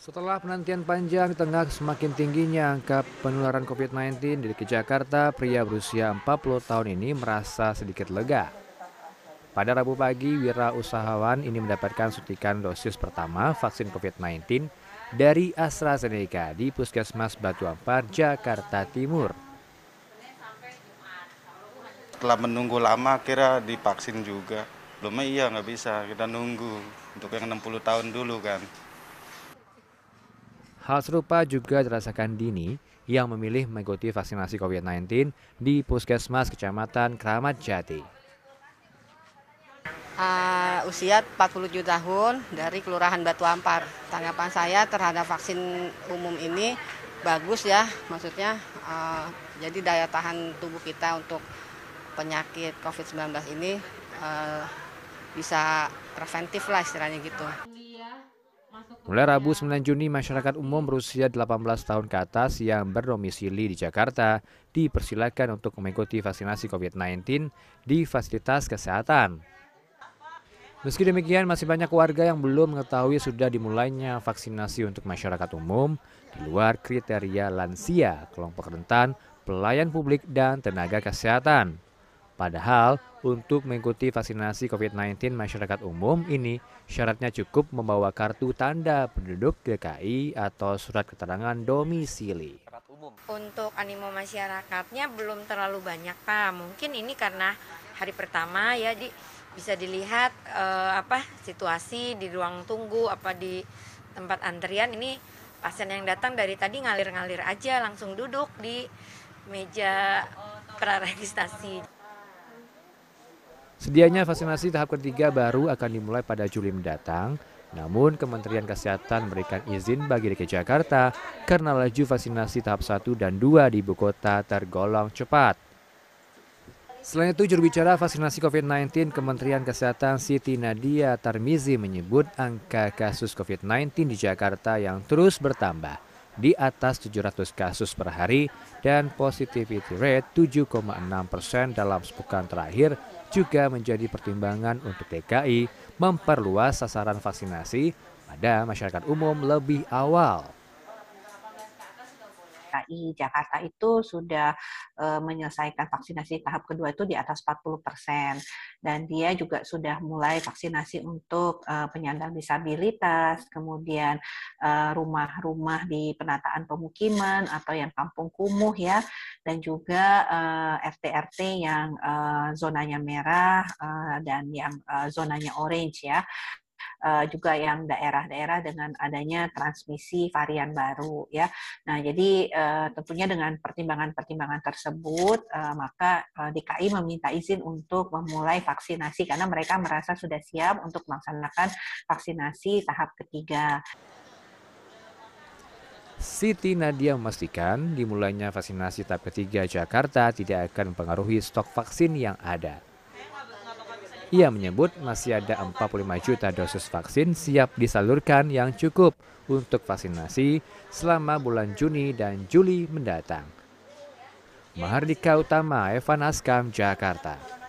Setelah penantian panjang tengah semakin tingginya angka penularan COVID-19 di Jakarta, pria berusia 40 tahun ini merasa sedikit lega. Pada Rabu pagi, wira usahawan ini mendapatkan suntikan dosis pertama vaksin COVID-19 dari AstraZeneca di Puskesmas Batu Ampar, Jakarta Timur. Setelah menunggu lama, kira divaksin juga. Belum iya nggak bisa, kita nunggu untuk yang 60 tahun dulu kan. Hal serupa juga dirasakan Dini yang memilih mengikuti vaksinasi COVID-19 di Puskesmas Kecamatan Keramat Jati. Uh, usia 47 tahun dari Kelurahan Batu Ampar. Tanggapan saya terhadap vaksin umum ini bagus ya, maksudnya uh, jadi daya tahan tubuh kita untuk penyakit COVID-19 ini uh, bisa preventif lah istilahnya gitu. Mulai Rabu 9 Juni, masyarakat umum berusia 18 tahun ke atas yang berdomisili di Jakarta dipersilakan untuk mengikuti vaksinasi COVID-19 di fasilitas kesehatan. Meski demikian, masih banyak warga yang belum mengetahui sudah dimulainya vaksinasi untuk masyarakat umum di luar kriteria lansia, kelompok rentan, pelayan publik, dan tenaga kesehatan. Padahal untuk mengikuti vaksinasi COVID-19 masyarakat umum ini syaratnya cukup membawa kartu tanda penduduk DKI atau surat keterangan domisili. Untuk animo masyarakatnya belum terlalu banyak Pak. Mungkin ini karena hari pertama ya di bisa dilihat eh, apa situasi di ruang tunggu apa di tempat antrian ini pasien yang datang dari tadi ngalir-ngalir aja langsung duduk di meja praregistrasi. Sedianya vaksinasi tahap ketiga baru akan dimulai pada Juli mendatang, namun Kementerian Kesehatan memberikan izin bagi DKI Jakarta karena laju vaksinasi tahap 1 dan 2 di ibu kota tergolong cepat. Selain itu, juru bicara vaksinasi COVID-19 Kementerian Kesehatan Siti Nadia Tarmizi menyebut angka kasus COVID-19 di Jakarta yang terus bertambah di atas 700 kasus per hari dan positivity rate 7,6 persen dalam sepekan terakhir juga menjadi pertimbangan untuk DKI memperluas sasaran vaksinasi pada masyarakat umum lebih awal. DKI Jakarta itu sudah uh, menyelesaikan vaksinasi tahap kedua itu di atas 40 persen. Dan dia juga sudah mulai vaksinasi untuk uh, penyandang disabilitas, kemudian rumah-rumah di penataan pemukiman atau yang kampung kumuh ya, dan juga uh, RT-RT yang uh, zonanya merah uh, dan yang uh, zonanya orange ya uh, juga yang daerah-daerah dengan adanya transmisi varian baru ya. Nah, jadi uh, tentunya dengan pertimbangan-pertimbangan tersebut uh, maka uh, DKI meminta izin untuk memulai vaksinasi karena mereka merasa sudah siap untuk melaksanakan vaksinasi tahap ketiga. Siti Nadia memastikan dimulainya vaksinasi tahap ketiga Jakarta tidak akan mempengaruhi stok vaksin yang ada. Ia menyebut masih ada 45 juta dosis vaksin siap disalurkan yang cukup untuk vaksinasi selama bulan Juni dan Juli mendatang. Mahardika Utama, Evan Askam, Jakarta.